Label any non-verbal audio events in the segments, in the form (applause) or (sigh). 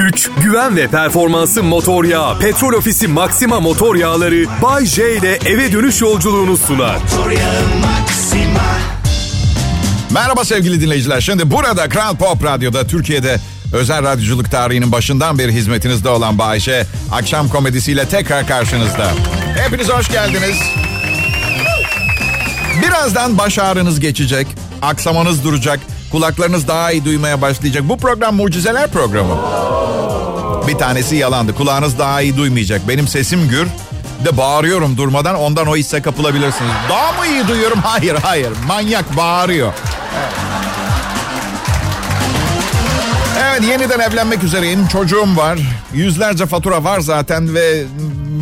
güç, güven ve performansı motor yağı. Petrol Ofisi Maxima motor yağları Bay J ile eve dönüş yolculuğunu sunar. Merhaba sevgili dinleyiciler. Şimdi burada Kral Pop Radyo'da Türkiye'de özel radyoculuk tarihinin başından beri hizmetinizde olan Bayşe akşam komedisiyle tekrar karşınızda. Hepiniz hoş geldiniz. Birazdan baş ağrınız geçecek, aksamanız duracak, kulaklarınız daha iyi duymaya başlayacak. Bu program mucizeler programı. Bir tanesi yalandı. Kulağınız daha iyi duymayacak. Benim sesim gür. De bağırıyorum durmadan ondan o hisse kapılabilirsiniz. Daha mı iyi duyuyorum? Hayır hayır. Manyak bağırıyor. Evet yeniden evlenmek üzereyim. Çocuğum var. Yüzlerce fatura var zaten ve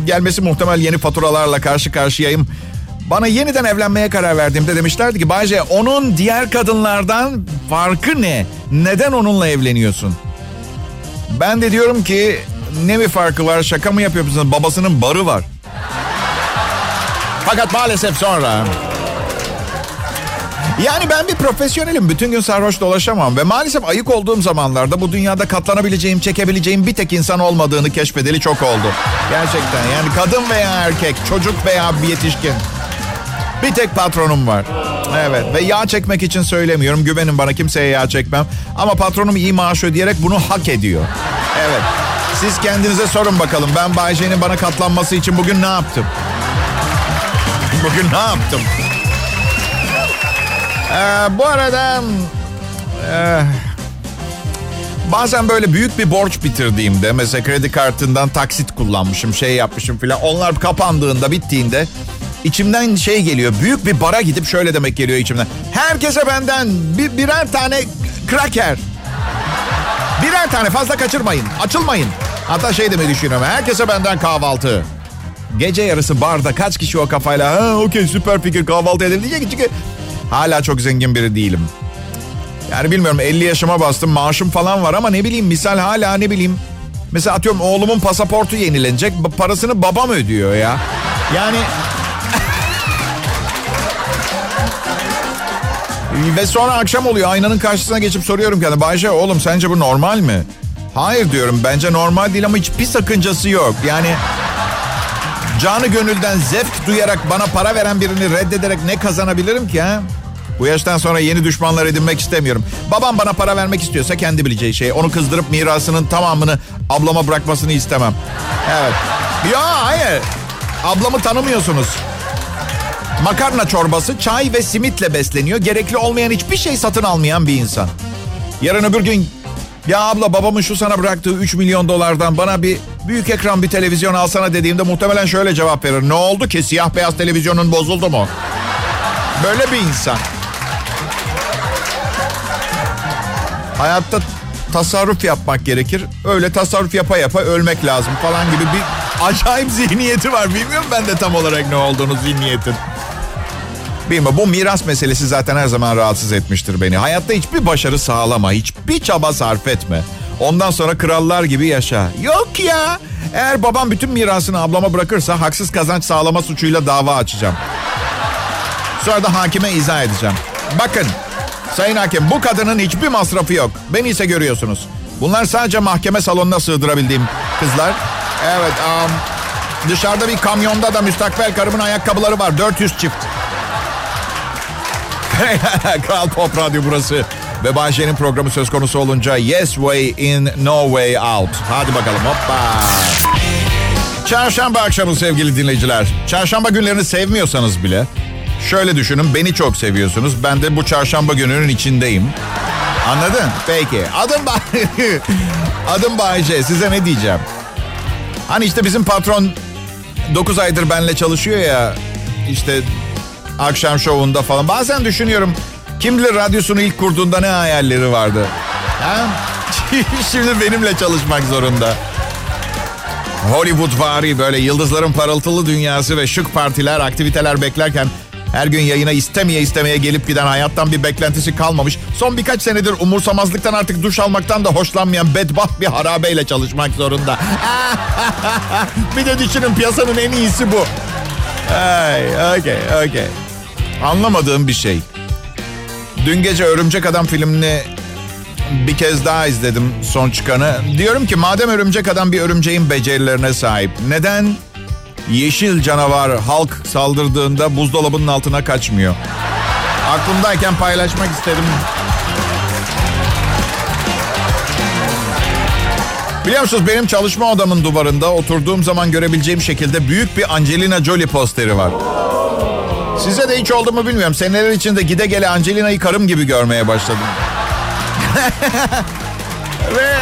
gelmesi muhtemel yeni faturalarla karşı karşıyayım. Bana yeniden evlenmeye karar verdiğimde demişlerdi ki Bayce onun diğer kadınlardan farkı ne? Neden onunla evleniyorsun? Ben de diyorum ki ne bir farkı var şaka mı yapıyorsunuz? Babasının barı var. Fakat maalesef sonra yani ben bir profesyonelim. Bütün gün sarhoş dolaşamam. Ve maalesef ayık olduğum zamanlarda bu dünyada katlanabileceğim, çekebileceğim bir tek insan olmadığını keşfedeli çok oldu. Gerçekten yani kadın veya erkek, çocuk veya bir yetişkin. Bir tek patronum var. Evet ve yağ çekmek için söylemiyorum. Güvenin bana kimseye yağ çekmem. Ama patronum iyi maaş ödeyerek bunu hak ediyor. Evet. Siz kendinize sorun bakalım. Ben Bayce'nin bana katlanması için bugün ne yaptım? (laughs) Bugün ne yaptım? Ee, bu arada... E, bazen böyle büyük bir borç bitirdiğimde... Mesela kredi kartından taksit kullanmışım, şey yapmışım filan. Onlar kapandığında, bittiğinde... içimden şey geliyor. Büyük bir bara gidip şöyle demek geliyor içimden. Herkese benden bir, birer tane kraker. Birer tane fazla kaçırmayın. Açılmayın. Hatta şey demeyi düşünüyorum. Herkese benden kahvaltı. Gece yarısı barda kaç kişi o kafayla ha okey süper fikir kahvaltı edelim diyecek çünkü hala çok zengin biri değilim. Yani bilmiyorum 50 yaşıma bastım maaşım falan var ama ne bileyim misal hala ne bileyim. Mesela atıyorum oğlumun pasaportu yenilenecek parasını babam ödüyor ya. Yani Ve sonra akşam oluyor aynanın karşısına geçip soruyorum kendime. Bayşe oğlum sence bu normal mi? Hayır diyorum bence normal değil ama hiçbir sakıncası yok. Yani canı gönülden zevk duyarak bana para veren birini reddederek ne kazanabilirim ki ha? Bu yaştan sonra yeni düşmanlar edinmek istemiyorum. Babam bana para vermek istiyorsa kendi bileceği şey. Onu kızdırıp mirasının tamamını ablama bırakmasını istemem. Evet. Ya hayır. Ablamı tanımıyorsunuz. Makarna çorbası, çay ve simitle besleniyor. Gerekli olmayan hiçbir şey satın almayan bir insan. Yarın öbür gün ya abla babamın şu sana bıraktığı 3 milyon dolardan bana bir büyük ekran bir televizyon alsana dediğimde muhtemelen şöyle cevap verir. Ne oldu ki siyah beyaz televizyonun bozuldu mu? Böyle bir insan. Hayatta tasarruf yapmak gerekir. Öyle tasarruf yapa yapa ölmek lazım falan gibi bir acayip (laughs) zihniyeti var. Bilmiyorum ben de tam olarak ne olduğunu zihniyetin. Bilmiyorum bu miras meselesi zaten her zaman rahatsız etmiştir beni. Hayatta hiçbir başarı sağlama, hiçbir çaba sarf etme. Ondan sonra krallar gibi yaşa. Yok ya. Eğer babam bütün mirasını ablama bırakırsa haksız kazanç sağlama suçuyla dava açacağım. Sonra da hakime izah edeceğim. Bakın sayın hakim bu kadının hiçbir masrafı yok. Beni ise görüyorsunuz. Bunlar sadece mahkeme salonuna sığdırabildiğim kızlar. Evet um, dışarıda bir kamyonda da müstakbel karımın ayakkabıları var. 400 çift. (laughs) Kral Pop Radyo burası. Ve Bayşe'nin programı söz konusu olunca Yes Way In, No Way Out. Hadi bakalım hoppa. Çarşamba akşamı sevgili dinleyiciler. Çarşamba günlerini sevmiyorsanız bile şöyle düşünün beni çok seviyorsunuz. Ben de bu çarşamba gününün içindeyim. Anladın? Peki. Adım Bay... (laughs) Adım Bayce. Size ne diyeceğim? Hani işte bizim patron 9 aydır benle çalışıyor ya. İşte akşam şovunda falan. Bazen düşünüyorum kim bilir radyosunu ilk kurduğunda ne hayalleri vardı. Ha? (laughs) Şimdi benimle çalışmak zorunda. Hollywood vari böyle yıldızların parıltılı dünyası ve şık partiler, aktiviteler beklerken her gün yayına istemeye istemeye gelip giden hayattan bir beklentisi kalmamış. Son birkaç senedir umursamazlıktan artık duş almaktan da hoşlanmayan bedbaht bir harabeyle çalışmak zorunda. (laughs) bir de düşünün piyasanın en iyisi bu. Ay, okay, okay. Anlamadığım bir şey. Dün gece Örümcek Adam filmini bir kez daha izledim son çıkanı. Diyorum ki madem örümcek adam bir örümceğin becerilerine sahip. Neden yeşil canavar Halk saldırdığında buzdolabının altına kaçmıyor? Aklımdayken paylaşmak istedim. Biliyor musunuz benim çalışma odamın duvarında oturduğum zaman görebileceğim şekilde büyük bir Angelina Jolie posteri var. Size de hiç oldu mu bilmiyorum. Seneler içinde gide gele Angelina'yı karım gibi görmeye başladım. (laughs) ve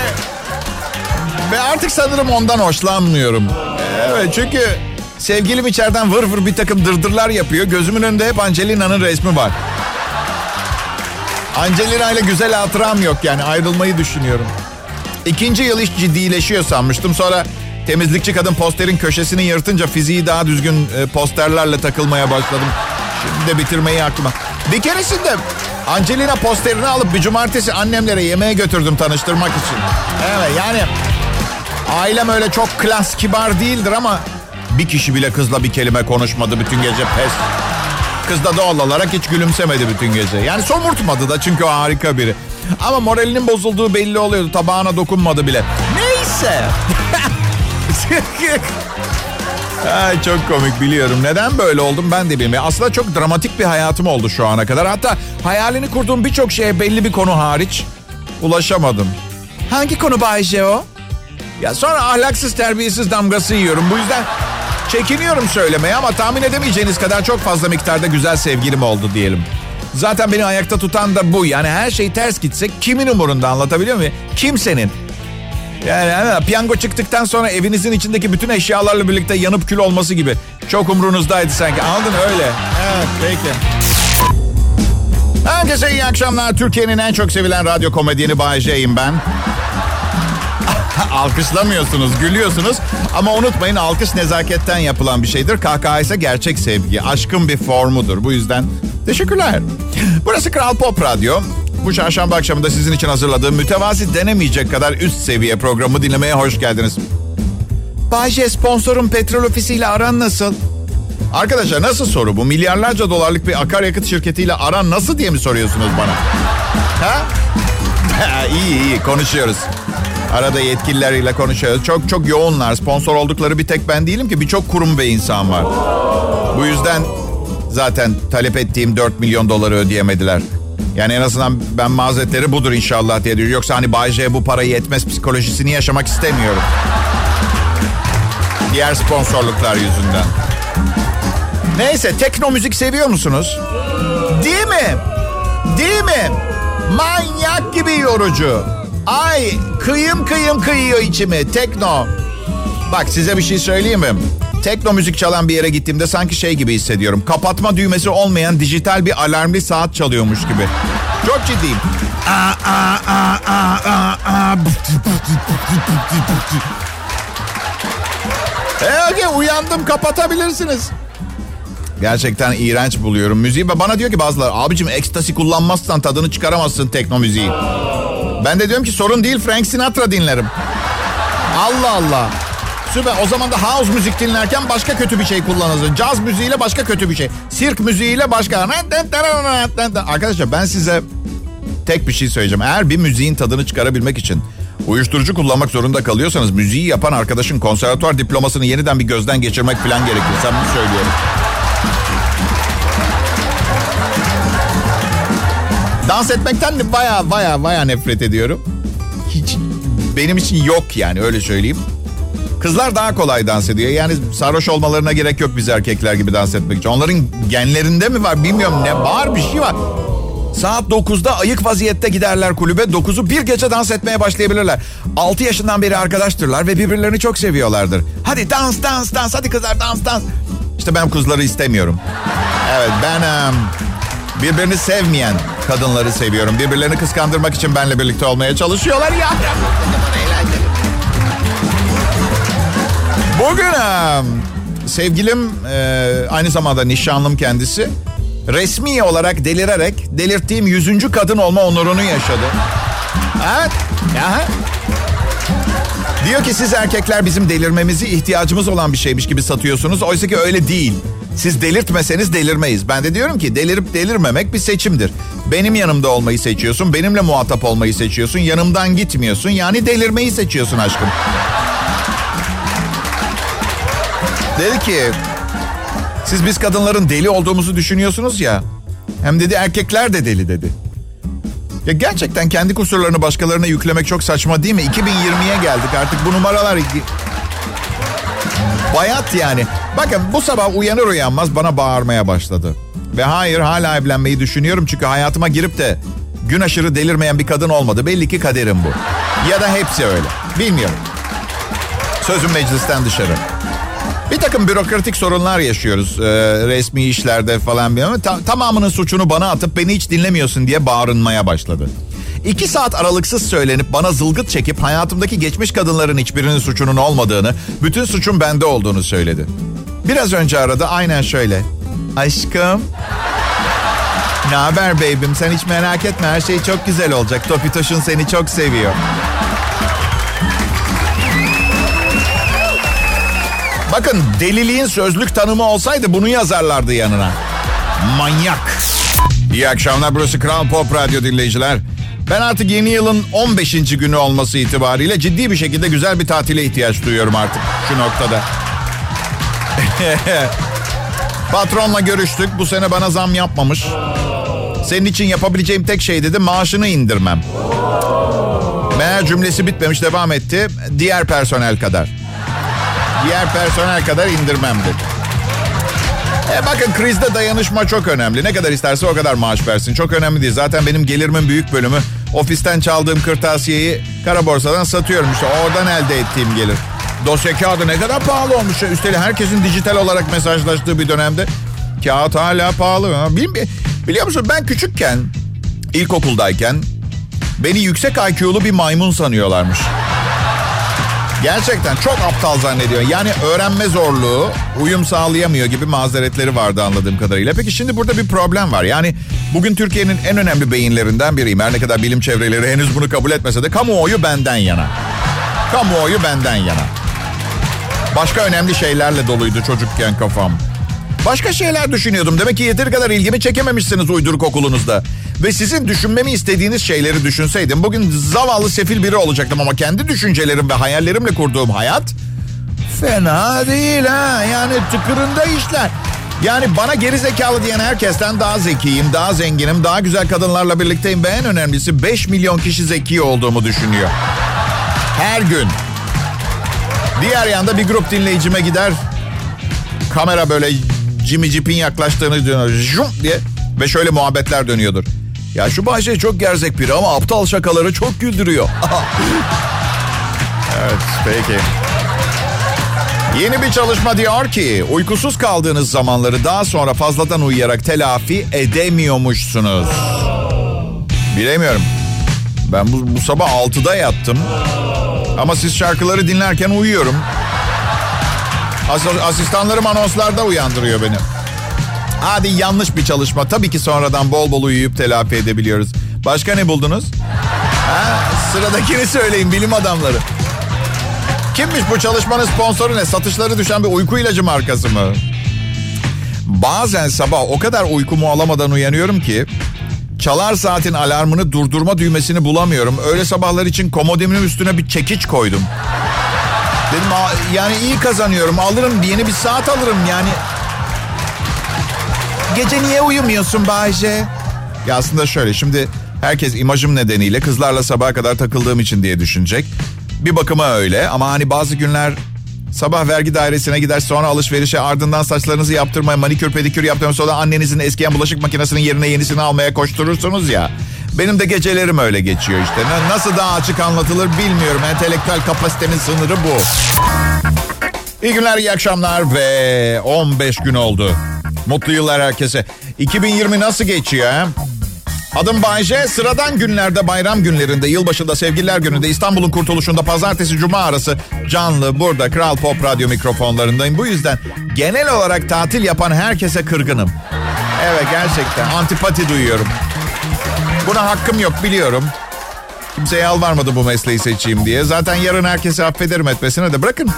ve artık sanırım ondan hoşlanmıyorum. Evet çünkü sevgilim içeriden vır vır bir takım dırdırlar yapıyor. Gözümün önünde hep Angelina'nın resmi var. Angelina ile güzel hatıram yok yani ayrılmayı düşünüyorum. İkinci yıl iş ciddileşiyor sanmıştım. Sonra temizlikçi kadın posterin köşesini yırtınca fiziği daha düzgün e, posterlerle takılmaya başladım. De bitirmeyi aklıma. Bir keresinde Angelina posterini alıp bir cumartesi annemlere yemeğe götürdüm tanıştırmak için. Evet yani ailem öyle çok klas kibar değildir ama bir kişi bile kızla bir kelime konuşmadı bütün gece pes. Kız da doğal olarak hiç gülümsemedi bütün gece. Yani somurtmadı da çünkü o harika biri. Ama moralinin bozulduğu belli oluyordu. Tabağına dokunmadı bile. Neyse. (laughs) Ay çok komik biliyorum. Neden böyle oldum ben de bilmiyorum. Aslında çok dramatik bir hayatım oldu şu ana kadar. Hatta hayalini kurduğum birçok şeye belli bir konu hariç ulaşamadım. Hangi konu Bayce o? Ya sonra ahlaksız terbiyesiz damgası yiyorum. Bu yüzden çekiniyorum söylemeye ama tahmin edemeyeceğiniz kadar çok fazla miktarda güzel sevgilim oldu diyelim. Zaten beni ayakta tutan da bu. Yani her şey ters gitse kimin umurunda anlatabiliyor muyum? Kimsenin. Yani, yani piyango çıktıktan sonra evinizin içindeki bütün eşyalarla birlikte yanıp kül olması gibi. Çok umrunuzdaydı sanki. Anladın öyle. Evet peki. Herkese iyi akşamlar. Türkiye'nin en çok sevilen radyo komedyeni Bay J'yim ben. (laughs) Alkışlamıyorsunuz, gülüyorsunuz. Ama unutmayın alkış nezaketten yapılan bir şeydir. Kahkaha ise gerçek sevgi. Aşkın bir formudur. Bu yüzden teşekkürler. Burası Kral Pop Radyo. Bu çarşamba akşamında sizin için hazırladığım mütevazi denemeyecek kadar üst seviye programı dinlemeye hoş geldiniz. Bayce sponsorum petrol ofisiyle aran nasıl? Arkadaşlar nasıl soru bu? Milyarlarca dolarlık bir akaryakıt şirketiyle aran nasıl diye mi soruyorsunuz bana? Ha? (laughs) iyi iyi konuşuyoruz. Arada yetkililerle konuşuyoruz. Çok çok yoğunlar. Sponsor oldukları bir tek ben değilim ki birçok kurum ve insan var. Bu yüzden zaten talep ettiğim 4 milyon doları ödeyemediler. Yani en azından ben mazeretleri budur inşallah diye diyor. Yoksa hani Bay J bu parayı yetmez psikolojisini yaşamak istemiyorum. Diğer sponsorluklar yüzünden. Neyse tekno müzik seviyor musunuz? Değil mi? Değil mi? Manyak gibi yorucu. Ay kıyım kıyım kıyıyor içimi tekno. Bak size bir şey söyleyeyim mi? Tekno müzik çalan bir yere gittiğimde sanki şey gibi hissediyorum. Kapatma düğmesi olmayan dijital bir alarmlı saat çalıyormuş gibi. Çok ciddiyim. Aa, aa, aa, aa, aa, aa. E, uyandım kapatabilirsiniz. Gerçekten iğrenç buluyorum müziği ve bana diyor ki bazıları abicim ekstasi kullanmazsan tadını çıkaramazsın tekno müziği. Ben de diyorum ki sorun değil Frank Sinatra dinlerim. Allah Allah. Süper. O zaman da house müzik dinlerken başka kötü bir şey kullanırsın. Caz müziğiyle başka kötü bir şey. Sirk müziğiyle başka. Arkadaşlar ben size tek bir şey söyleyeceğim. Eğer bir müziğin tadını çıkarabilmek için uyuşturucu kullanmak zorunda kalıyorsanız müziği yapan arkadaşın konservatuar diplomasını yeniden bir gözden geçirmek falan gerekir. Sen bunu söylüyorum. Dans etmekten de baya baya baya nefret ediyorum. Hiç benim için yok yani öyle söyleyeyim. Kızlar daha kolay dans ediyor. Yani sarhoş olmalarına gerek yok biz erkekler gibi dans etmek için. Onların genlerinde mi var bilmiyorum ne var bir şey var. Saat 9'da ayık vaziyette giderler kulübe. 9'u bir gece dans etmeye başlayabilirler. 6 yaşından beri arkadaştırlar ve birbirlerini çok seviyorlardır. Hadi dans dans dans hadi kızlar dans dans. İşte ben kızları istemiyorum. Evet ben um, birbirini sevmeyen kadınları seviyorum. Birbirlerini kıskandırmak için benle birlikte olmaya çalışıyorlar ya. Bugün sevgilim aynı zamanda nişanlım kendisi resmi olarak delirerek delirttiğim yüzüncü kadın olma onurunu yaşadı. Evet. Aha. Diyor ki siz erkekler bizim delirmemizi ihtiyacımız olan bir şeymiş gibi satıyorsunuz. Oysa ki öyle değil. Siz delirtmeseniz delirmeyiz. Ben de diyorum ki delirip delirmemek bir seçimdir. Benim yanımda olmayı seçiyorsun, benimle muhatap olmayı seçiyorsun, yanımdan gitmiyorsun. Yani delirmeyi seçiyorsun aşkım. Dedi ki siz biz kadınların deli olduğumuzu düşünüyorsunuz ya. Hem dedi erkekler de deli dedi. Ya gerçekten kendi kusurlarını başkalarına yüklemek çok saçma değil mi? 2020'ye geldik artık bu numaralar... Bayat yani. Bakın bu sabah uyanır uyanmaz bana bağırmaya başladı. Ve hayır hala evlenmeyi düşünüyorum çünkü hayatıma girip de gün aşırı delirmeyen bir kadın olmadı. Belli ki kaderim bu. Ya da hepsi öyle. Bilmiyorum. Sözüm meclisten dışarı. Takım bürokratik sorunlar yaşıyoruz e, resmi işlerde falan. Bir, ta, tamamının suçunu bana atıp beni hiç dinlemiyorsun diye bağırınmaya başladı. İki saat aralıksız söylenip bana zılgıt çekip hayatımdaki geçmiş kadınların hiçbirinin suçunun olmadığını, bütün suçun bende olduğunu söyledi. Biraz önce aradı aynen şöyle. Aşkım. Ne haber baby'm sen hiç merak etme her şey çok güzel olacak. Topitoş'un seni çok seviyor. Bakın deliliğin sözlük tanımı olsaydı bunu yazarlardı yanına. Manyak. İyi akşamlar burası Kral Pop Radyo dinleyiciler. Ben artık yeni yılın 15. günü olması itibariyle ciddi bir şekilde güzel bir tatile ihtiyaç duyuyorum artık şu noktada. (laughs) Patronla görüştük. Bu sene bana zam yapmamış. Senin için yapabileceğim tek şey dedi maaşını indirmem. Meğer cümlesi bitmemiş devam etti. Diğer personel kadar. Diğer personel kadar indirmem dedi. E bakın krizde dayanışma çok önemli. Ne kadar isterse o kadar maaş versin. Çok önemli değil. Zaten benim gelirimin büyük bölümü ofisten çaldığım kırtasiyeyi kara borsadan satıyorum. İşte oradan elde ettiğim gelir. Dosya kağıdı ne kadar pahalı olmuş. Üstelik herkesin dijital olarak mesajlaştığı bir dönemde kağıt hala pahalı. Biliyor musun ben küçükken, ilkokuldayken beni yüksek IQ'lu bir maymun sanıyorlarmış. Gerçekten çok aptal zannediyor. Yani öğrenme zorluğu, uyum sağlayamıyor gibi mazeretleri vardı anladığım kadarıyla. Peki şimdi burada bir problem var. Yani bugün Türkiye'nin en önemli beyinlerinden biriyim. Her ne kadar bilim çevreleri henüz bunu kabul etmese de kamuoyu benden yana. Kamuoyu benden yana. Başka önemli şeylerle doluydu çocukken kafam. Başka şeyler düşünüyordum. Demek ki yeteri kadar ilgimi çekememişsiniz uyduruk okulunuzda. Ve sizin düşünmemi istediğiniz şeyleri düşünseydim bugün zavallı sefil biri olacaktım ama kendi düşüncelerim ve hayallerimle kurduğum hayat fena değil ha. Yani tıkırında işler. Yani bana geri zekalı diyen herkesten daha zekiyim, daha zenginim, daha güzel kadınlarla birlikteyim ve en önemlisi 5 milyon kişi zeki olduğumu düşünüyor. Her gün. Diğer yanda bir grup dinleyicime gider. Kamera böyle Jimmy Jeep'in yaklaştığını diyor. Jum diye ve şöyle muhabbetler dönüyordur. Ya şu Bayşe çok gerzek biri ama aptal şakaları çok güldürüyor. (laughs) evet peki. Yeni bir çalışma diyor ki uykusuz kaldığınız zamanları daha sonra fazladan uyuyarak telafi edemiyormuşsunuz. Bilemiyorum. Ben bu, bu sabah 6'da yattım. Ama siz şarkıları dinlerken uyuyorum. As- asistanlarım anonslarda uyandırıyor beni. Hadi yanlış bir çalışma. Tabii ki sonradan bol bol uyuyup telafi edebiliyoruz. Başka ne buldunuz? Ha, sıradakini söyleyin bilim adamları. Kimmiş bu çalışmanın sponsoru ne? Satışları düşen bir uyku ilacı markası mı? Bazen sabah o kadar uykumu alamadan uyanıyorum ki çalar saatin alarmını durdurma düğmesini bulamıyorum. Öyle sabahlar için komodimin üstüne bir çekiç koydum. Dedim yani iyi kazanıyorum alırım yeni bir saat alırım yani. Gece niye uyumuyorsun Bayce? Ya aslında şöyle şimdi herkes imajım nedeniyle kızlarla sabaha kadar takıldığım için diye düşünecek. Bir bakıma öyle ama hani bazı günler sabah vergi dairesine gider sonra alışverişe ardından saçlarınızı yaptırmaya manikür pedikür yaptırmaya sonra annenizin eskiyen bulaşık makinesinin yerine yenisini almaya koşturursunuz ya. Benim de gecelerim öyle geçiyor işte. Nasıl daha açık anlatılır bilmiyorum. Entelektüel kapasitemin sınırı bu. İyi günler, iyi akşamlar ve 15 gün oldu. Mutlu yıllar herkese. 2020 nasıl geçiyor ha? Adım Bayce. Sıradan günlerde, bayram günlerinde, yılbaşında, sevgililer gününde, İstanbul'un kurtuluşunda, pazartesi, cuma arası canlı burada Kral Pop Radyo mikrofonlarındayım. Bu yüzden genel olarak tatil yapan herkese kırgınım. Evet gerçekten antipati duyuyorum. Buna hakkım yok biliyorum. Kimseye yalvarmadım bu mesleği seçeyim diye. Zaten yarın herkesi affederim etmesine de bırakın.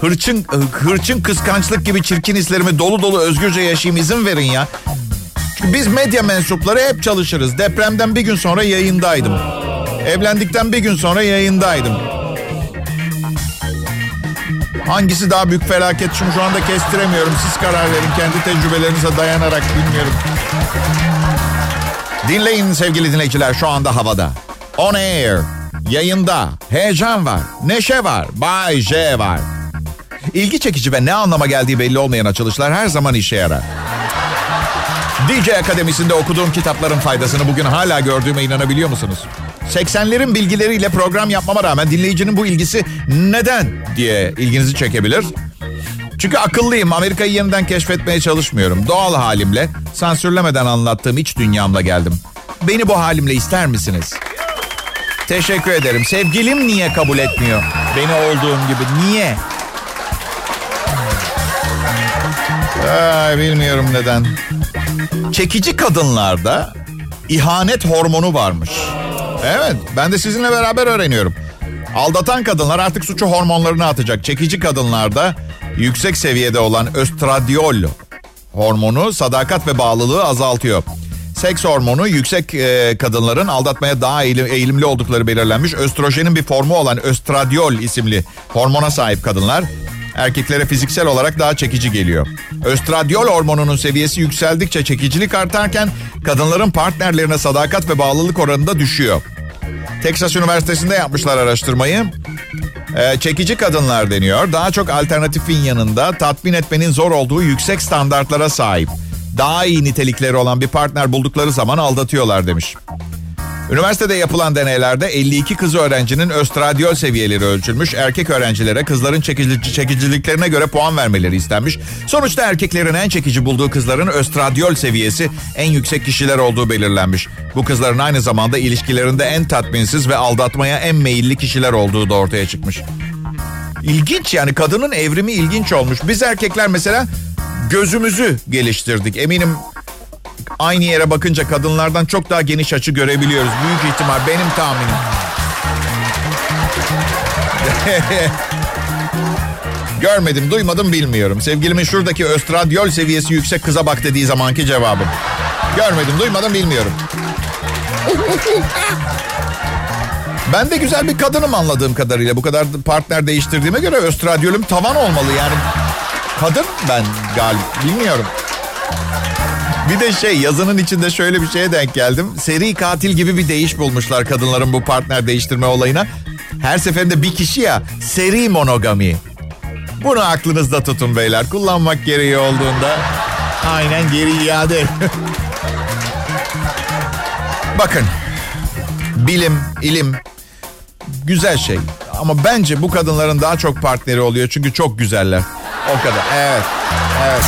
Hırçın hırçın kıskançlık gibi çirkin hislerimi dolu dolu özgürce yaşayayım izin verin ya. Çünkü biz medya mensupları hep çalışırız. Depremden bir gün sonra yayındaydım. Evlendikten bir gün sonra yayındaydım. Hangisi daha büyük felaket şimdi şu anda kestiremiyorum. Siz karar verin kendi tecrübelerinize dayanarak bilmiyorum. Dinleyin sevgili dinleyiciler şu anda havada. On air, yayında, heyecan var, neşe var, Bay J var. İlgi çekici ve ne anlama geldiği belli olmayan açılışlar her zaman işe yarar. DJ Akademisi'nde okuduğum kitapların faydasını bugün hala gördüğüme inanabiliyor musunuz? 80'lerin bilgileriyle program yapmama rağmen dinleyicinin bu ilgisi neden diye ilginizi çekebilir. Çünkü akıllıyım. Amerika'yı yeniden keşfetmeye çalışmıyorum. Doğal halimle, sansürlemeden anlattığım iç dünyamla geldim. Beni bu halimle ister misiniz? Teşekkür ederim. Sevgilim niye kabul etmiyor? Beni olduğum gibi. Niye? Ay, bilmiyorum neden. Çekici kadınlarda ihanet hormonu varmış. Evet, ben de sizinle beraber öğreniyorum. Aldatan kadınlar artık suçu hormonlarını atacak. Çekici kadınlarda yüksek seviyede olan östradiol hormonu sadakat ve bağlılığı azaltıyor. Seks hormonu yüksek e, kadınların aldatmaya daha eğilim, eğilimli oldukları belirlenmiş. Östrojenin bir formu olan östradiol isimli hormona sahip kadınlar erkeklere fiziksel olarak daha çekici geliyor. Östradiol hormonunun seviyesi yükseldikçe çekicilik artarken kadınların partnerlerine sadakat ve bağlılık oranı da düşüyor. Texas Üniversitesi'nde yapmışlar araştırmayı. Ee, çekici kadınlar deniyor. Daha çok alternatifin yanında tatmin etmenin zor olduğu yüksek standartlara sahip. Daha iyi nitelikleri olan bir partner buldukları zaman aldatıyorlar demiş. Üniversitede yapılan deneylerde 52 kız öğrencinin östradiol seviyeleri ölçülmüş. Erkek öğrencilere kızların çekici, çekiciliklerine göre puan vermeleri istenmiş. Sonuçta erkeklerin en çekici bulduğu kızların östradiol seviyesi en yüksek kişiler olduğu belirlenmiş. Bu kızların aynı zamanda ilişkilerinde en tatminsiz ve aldatmaya en meyilli kişiler olduğu da ortaya çıkmış. İlginç yani kadının evrimi ilginç olmuş. Biz erkekler mesela gözümüzü geliştirdik. Eminim aynı yere bakınca kadınlardan çok daha geniş açı görebiliyoruz. Büyük ihtimal benim tahminim. (laughs) Görmedim, duymadım, bilmiyorum. Sevgilimin şuradaki östradiol seviyesi yüksek kıza bak dediği zamanki cevabım. Görmedim, duymadım, bilmiyorum. (laughs) Ben de güzel bir kadınım anladığım kadarıyla. Bu kadar partner değiştirdiğime göre östradiyolüm tavan olmalı yani. Kadın ben galiba bilmiyorum. Bir de şey yazının içinde şöyle bir şeye denk geldim. Seri katil gibi bir değiş bulmuşlar kadınların bu partner değiştirme olayına. Her seferinde bir kişi ya seri monogami. Bunu aklınızda tutun beyler. Kullanmak gereği olduğunda aynen geri iade. (laughs) Bakın bilim, ilim güzel şey. Ama bence bu kadınların daha çok partneri oluyor çünkü çok güzeller. O kadar. Evet. Evet.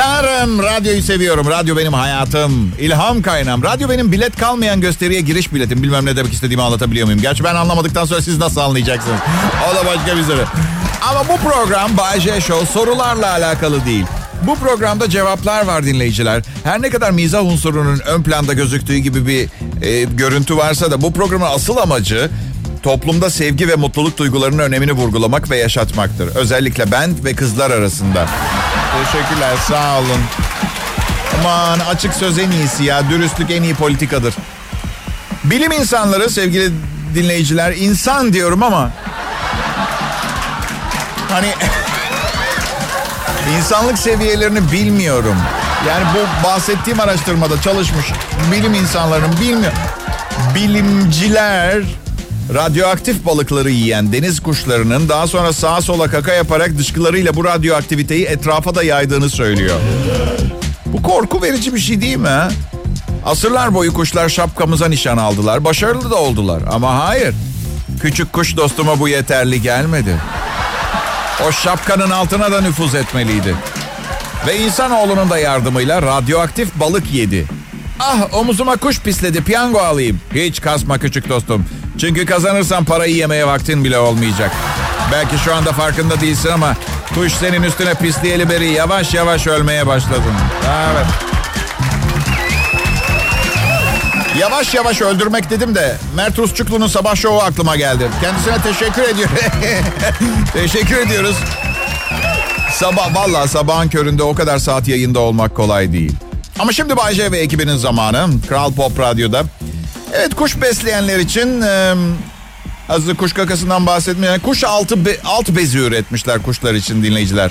Tanrım radyoyu seviyorum. Radyo benim hayatım. İlham kaynağım. Radyo benim bilet kalmayan gösteriye giriş biletim. Bilmem ne demek istediğimi anlatabiliyor muyum? Gerçi ben anlamadıktan sonra siz nasıl anlayacaksınız? (laughs) O da başka bir soru. Ama bu program Bay J Show sorularla alakalı değil. Bu programda cevaplar var dinleyiciler. Her ne kadar mizah unsurunun ön planda gözüktüğü gibi bir e, görüntü varsa da bu programın asıl amacı toplumda sevgi ve mutluluk duygularının önemini vurgulamak ve yaşatmaktır. Özellikle ben ve kızlar arasında. Teşekkürler sağ olun. Aman açık söz en iyisi ya. Dürüstlük en iyi politikadır. Bilim insanları sevgili dinleyiciler insan diyorum ama hani (laughs) insanlık seviyelerini bilmiyorum. Yani bu bahsettiğim araştırmada çalışmış bilim insanlarının bilmiyor. Bilimciler radyoaktif balıkları yiyen deniz kuşlarının daha sonra sağa sola kaka yaparak dışkılarıyla bu radyoaktiviteyi etrafa da yaydığını söylüyor. Bu korku verici bir şey değil mi? Asırlar boyu kuşlar şapkamıza nişan aldılar. Başarılı da oldular. Ama hayır. Küçük kuş dostuma bu yeterli gelmedi. O şapkanın altına da nüfuz etmeliydi. Ve insanoğlunun da yardımıyla radyoaktif balık yedi. Ah omuzuma kuş pisledi piyango alayım. Hiç kasma küçük dostum. Çünkü kazanırsan parayı yemeye vaktin bile olmayacak. Belki şu anda farkında değilsin ama kuş senin üstüne pisleyeli beri yavaş yavaş ölmeye başladın. Evet. Yavaş yavaş öldürmek dedim de Mert Rusçuklu'nun sabah şovu aklıma geldi. Kendisine teşekkür ediyorum. (laughs) teşekkür ediyoruz. Sabah valla sabahın köründe o kadar saat yayında olmak kolay değil. Ama şimdi Bay J ve ekibinin zamanı. Kral Pop Radyo'da. Evet kuş besleyenler için e, hazır kuş kakasından bahsetmeyen kuş altı be, alt bezi üretmişler kuşlar için dinleyiciler.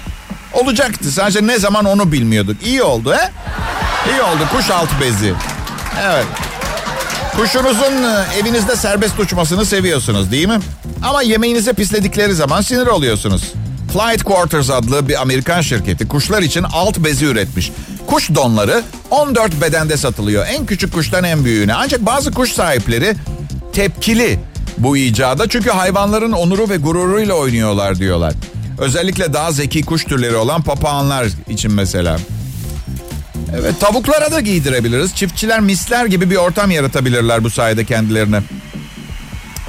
Olacaktı sadece ne zaman onu bilmiyorduk. İyi oldu he? İyi oldu kuş alt bezi. Evet. Kuşunuzun evinizde serbest uçmasını seviyorsunuz değil mi? Ama yemeğinizi pisledikleri zaman sinir oluyorsunuz. Flight Quarters adlı bir Amerikan şirketi kuşlar için alt bezi üretmiş. Kuş donları 14 bedende satılıyor. En küçük kuştan en büyüğüne. Ancak bazı kuş sahipleri tepkili bu icada. Çünkü hayvanların onuru ve gururuyla oynuyorlar diyorlar. Özellikle daha zeki kuş türleri olan papağanlar için mesela. Evet tavuklara da giydirebiliriz. Çiftçiler misler gibi bir ortam yaratabilirler bu sayede kendilerine.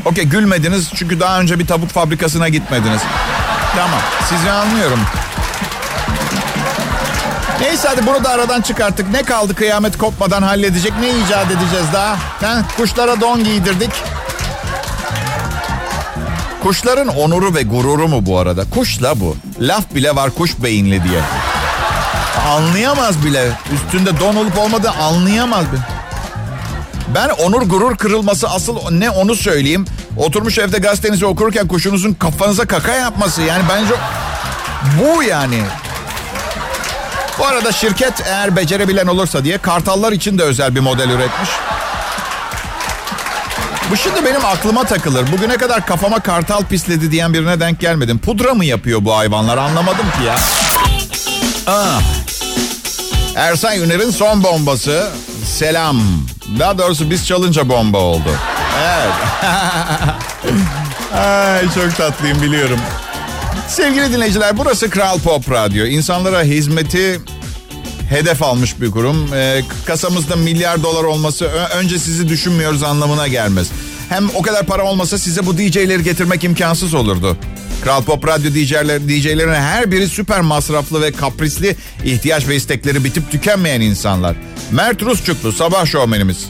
Okey gülmediniz çünkü daha önce bir tavuk fabrikasına gitmediniz. Tamam sizi anlıyorum. Neyse hadi bunu da aradan çıkarttık. Ne kaldı kıyamet kopmadan halledecek? Ne icat edeceğiz daha? Ha? Kuşlara don giydirdik. Kuşların onuru ve gururu mu bu arada? Kuşla bu. Laf bile var kuş beyinli diye. Anlayamaz bile. Üstünde don olup olmadığı anlayamaz bile. Ben onur gurur kırılması asıl ne onu söyleyeyim. Oturmuş evde gazetenizi okurken kuşunuzun kafanıza kaka yapması. Yani bence bu yani. Bu arada şirket eğer becerebilen olursa diye kartallar için de özel bir model üretmiş. Bu şimdi benim aklıma takılır. Bugüne kadar kafama kartal pisledi diyen birine denk gelmedim. Pudra mı yapıyor bu hayvanlar anlamadım ki ya. Ah. Ersan Yüner'in son bombası. Selam. Daha doğrusu biz çalınca bomba oldu. Evet. (laughs) Ay çok tatlıyım biliyorum. Sevgili dinleyiciler burası Kral Pop Radyo. İnsanlara hizmeti hedef almış bir kurum. E, kasamızda milyar dolar olması önce sizi düşünmüyoruz anlamına gelmez. Hem o kadar para olmasa size bu DJ'leri getirmek imkansız olurdu. Kral Pop Radyo DJ'ler, DJ'lerin her biri süper masraflı ve kaprisli ihtiyaç ve istekleri bitip tükenmeyen insanlar. Mert Rusçuklu sabah şovmenimiz.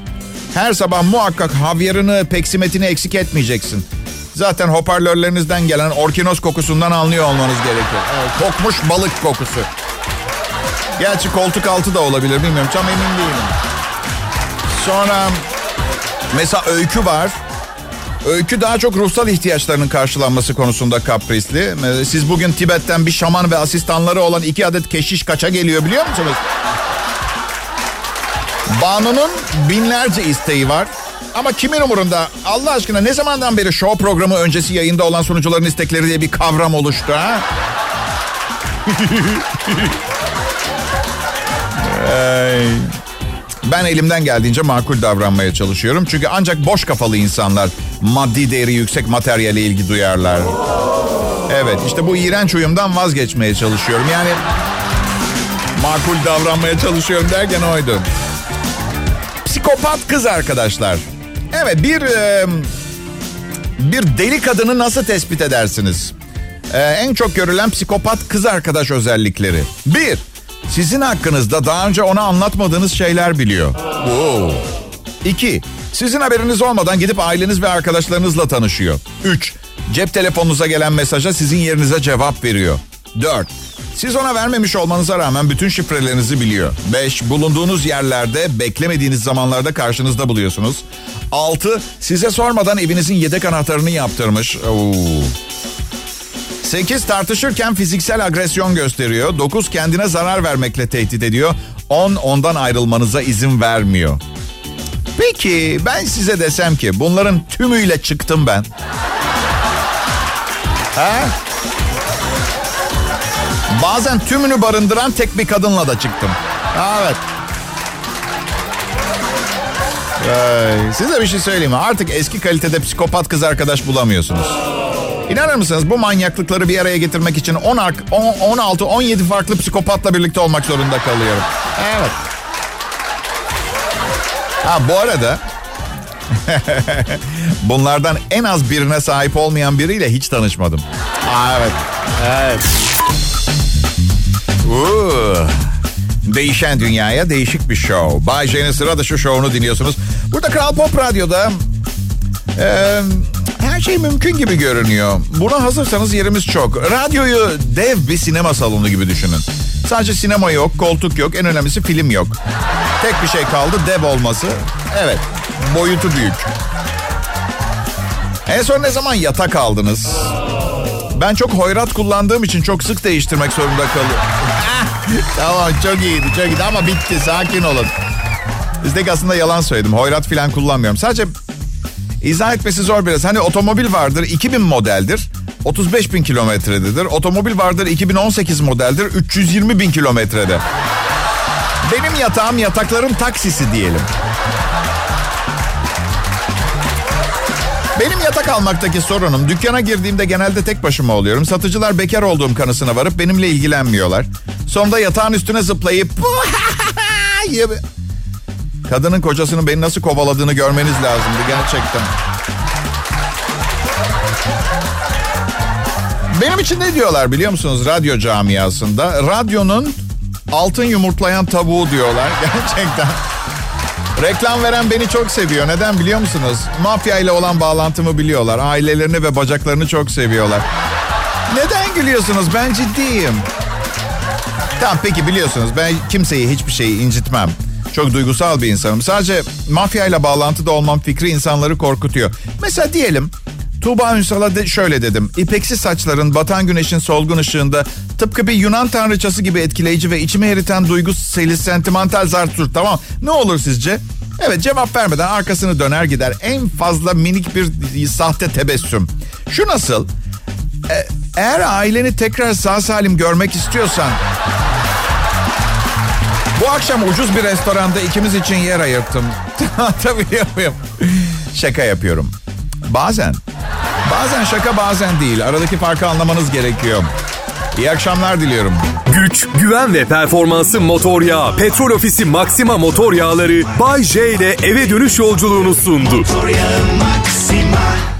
Her sabah muhakkak havyarını, peksimetini eksik etmeyeceksin. Zaten hoparlörlerinizden gelen orkinos kokusundan anlıyor olmanız gerekiyor. Evet, kokmuş balık kokusu. Gerçi koltuk altı da olabilir bilmiyorum tam emin değilim. Sonra mesela öykü var. Öykü daha çok ruhsal ihtiyaçlarının karşılanması konusunda kaprisli. Siz bugün Tibet'ten bir şaman ve asistanları olan iki adet keşiş kaça geliyor biliyor musunuz? Banu'nun binlerce isteği var. Ama kimin umurunda? Allah aşkına ne zamandan beri show programı öncesi yayında olan sunucuların istekleri diye bir kavram oluştu ha? (laughs) Ben elimden geldiğince makul davranmaya çalışıyorum. Çünkü ancak boş kafalı insanlar maddi değeri yüksek materyale ilgi duyarlar. Evet işte bu iğrenç uyumdan vazgeçmeye çalışıyorum. Yani makul davranmaya çalışıyorum derken oydu. Psikopat kız arkadaşlar. Evet bir e, bir deli kadını nasıl tespit edersiniz? E, en çok görülen psikopat kız arkadaş özellikleri. Bir, sizin hakkınızda daha önce ona anlatmadığınız şeyler biliyor. Oo. İki, sizin haberiniz olmadan gidip aileniz ve arkadaşlarınızla tanışıyor. Üç, cep telefonunuza gelen mesaja sizin yerinize cevap veriyor. Dört, siz ona vermemiş olmanıza rağmen bütün şifrelerinizi biliyor. 5. Bulunduğunuz yerlerde beklemediğiniz zamanlarda karşınızda buluyorsunuz. 6. Size sormadan evinizin yedek anahtarını yaptırmış. Oo. 8. Tartışırken fiziksel agresyon gösteriyor. 9. Kendine zarar vermekle tehdit ediyor. 10. Ondan ayrılmanıza izin vermiyor. Peki ben size desem ki bunların tümüyle çıktım ben. Ha? Bazen tümünü barındıran tek bir kadınla da çıktım. Evet. Size bir şey söyleyeyim mi? Artık eski kalitede psikopat kız arkadaş bulamıyorsunuz. İnanır mısınız bu manyaklıkları bir araya getirmek için 10, 16, 17 farklı psikopatla birlikte olmak zorunda kalıyorum. Evet. Ha bu arada (laughs) bunlardan en az birine sahip olmayan biriyle hiç tanışmadım. Aa, evet. Evet. Uh. Değişen dünyaya değişik bir show. Bay J'nin sıra dışı şovunu dinliyorsunuz. Burada Kral Pop Radyo'da e, her şey mümkün gibi görünüyor. Buna hazırsanız yerimiz çok. Radyoyu dev bir sinema salonu gibi düşünün. Sadece sinema yok, koltuk yok, en önemlisi film yok. Tek bir şey kaldı, dev olması. Evet, boyutu büyük. En son ne zaman yatak aldınız? Ben çok hoyrat kullandığım için çok sık değiştirmek zorunda kalıyorum. Tamam çok iyiydi çok iyiydi ama bitti sakin olun. Bizdeki aslında yalan söyledim. Hoyrat falan kullanmıyorum. Sadece izah etmesi zor biraz. Hani otomobil vardır 2000 modeldir. 35 bin kilometrededir. Otomobil vardır 2018 modeldir. 320 bin kilometrede. Benim yatağım yatakların taksisi diyelim. Benim yatak almaktaki sorunum dükkana girdiğimde genelde tek başıma oluyorum. Satıcılar bekar olduğum kanısına varıp benimle ilgilenmiyorlar. Sonunda yatağın üstüne zıplayıp (laughs) Kadının kocasının beni nasıl kovaladığını görmeniz lazımdı gerçekten. Benim için ne diyorlar biliyor musunuz radyo camiasında? Radyonun altın yumurtlayan tavuğu diyorlar (laughs) gerçekten. Reklam veren beni çok seviyor. Neden biliyor musunuz? Mafya ile olan bağlantımı biliyorlar. Ailelerini ve bacaklarını çok seviyorlar. Neden gülüyorsunuz? Ben ciddiyim. Tamam peki biliyorsunuz ben kimseyi hiçbir şeyi incitmem. Çok duygusal bir insanım. Sadece mafya ile bağlantıda olmam fikri insanları korkutuyor. Mesela diyelim Tuğba Ünsal'a de şöyle dedim. İpeksi saçların batan güneşin solgun ışığında tıpkı bir Yunan tanrıçası gibi etkileyici ve içimi eriten duygu seli sentimental zartur tamam. Ne olur sizce? Evet cevap vermeden arkasını döner gider. En fazla minik bir sahte tebessüm. Şu nasıl? E, eğer aileni tekrar sağ salim görmek istiyorsan... Bu akşam ucuz bir restoranda ikimiz için yer ayırttım. (laughs) Anlatabiliyor muyum? Şaka yapıyorum. Bazen. Bazen şaka bazen değil. Aradaki farkı anlamanız gerekiyor. İyi akşamlar diliyorum. Güç, güven ve performansı motor yağı. Petrol Ofisi Maxima motor yağları Bay J ile eve dönüş yolculuğunu sundu. Motor yağı Maxima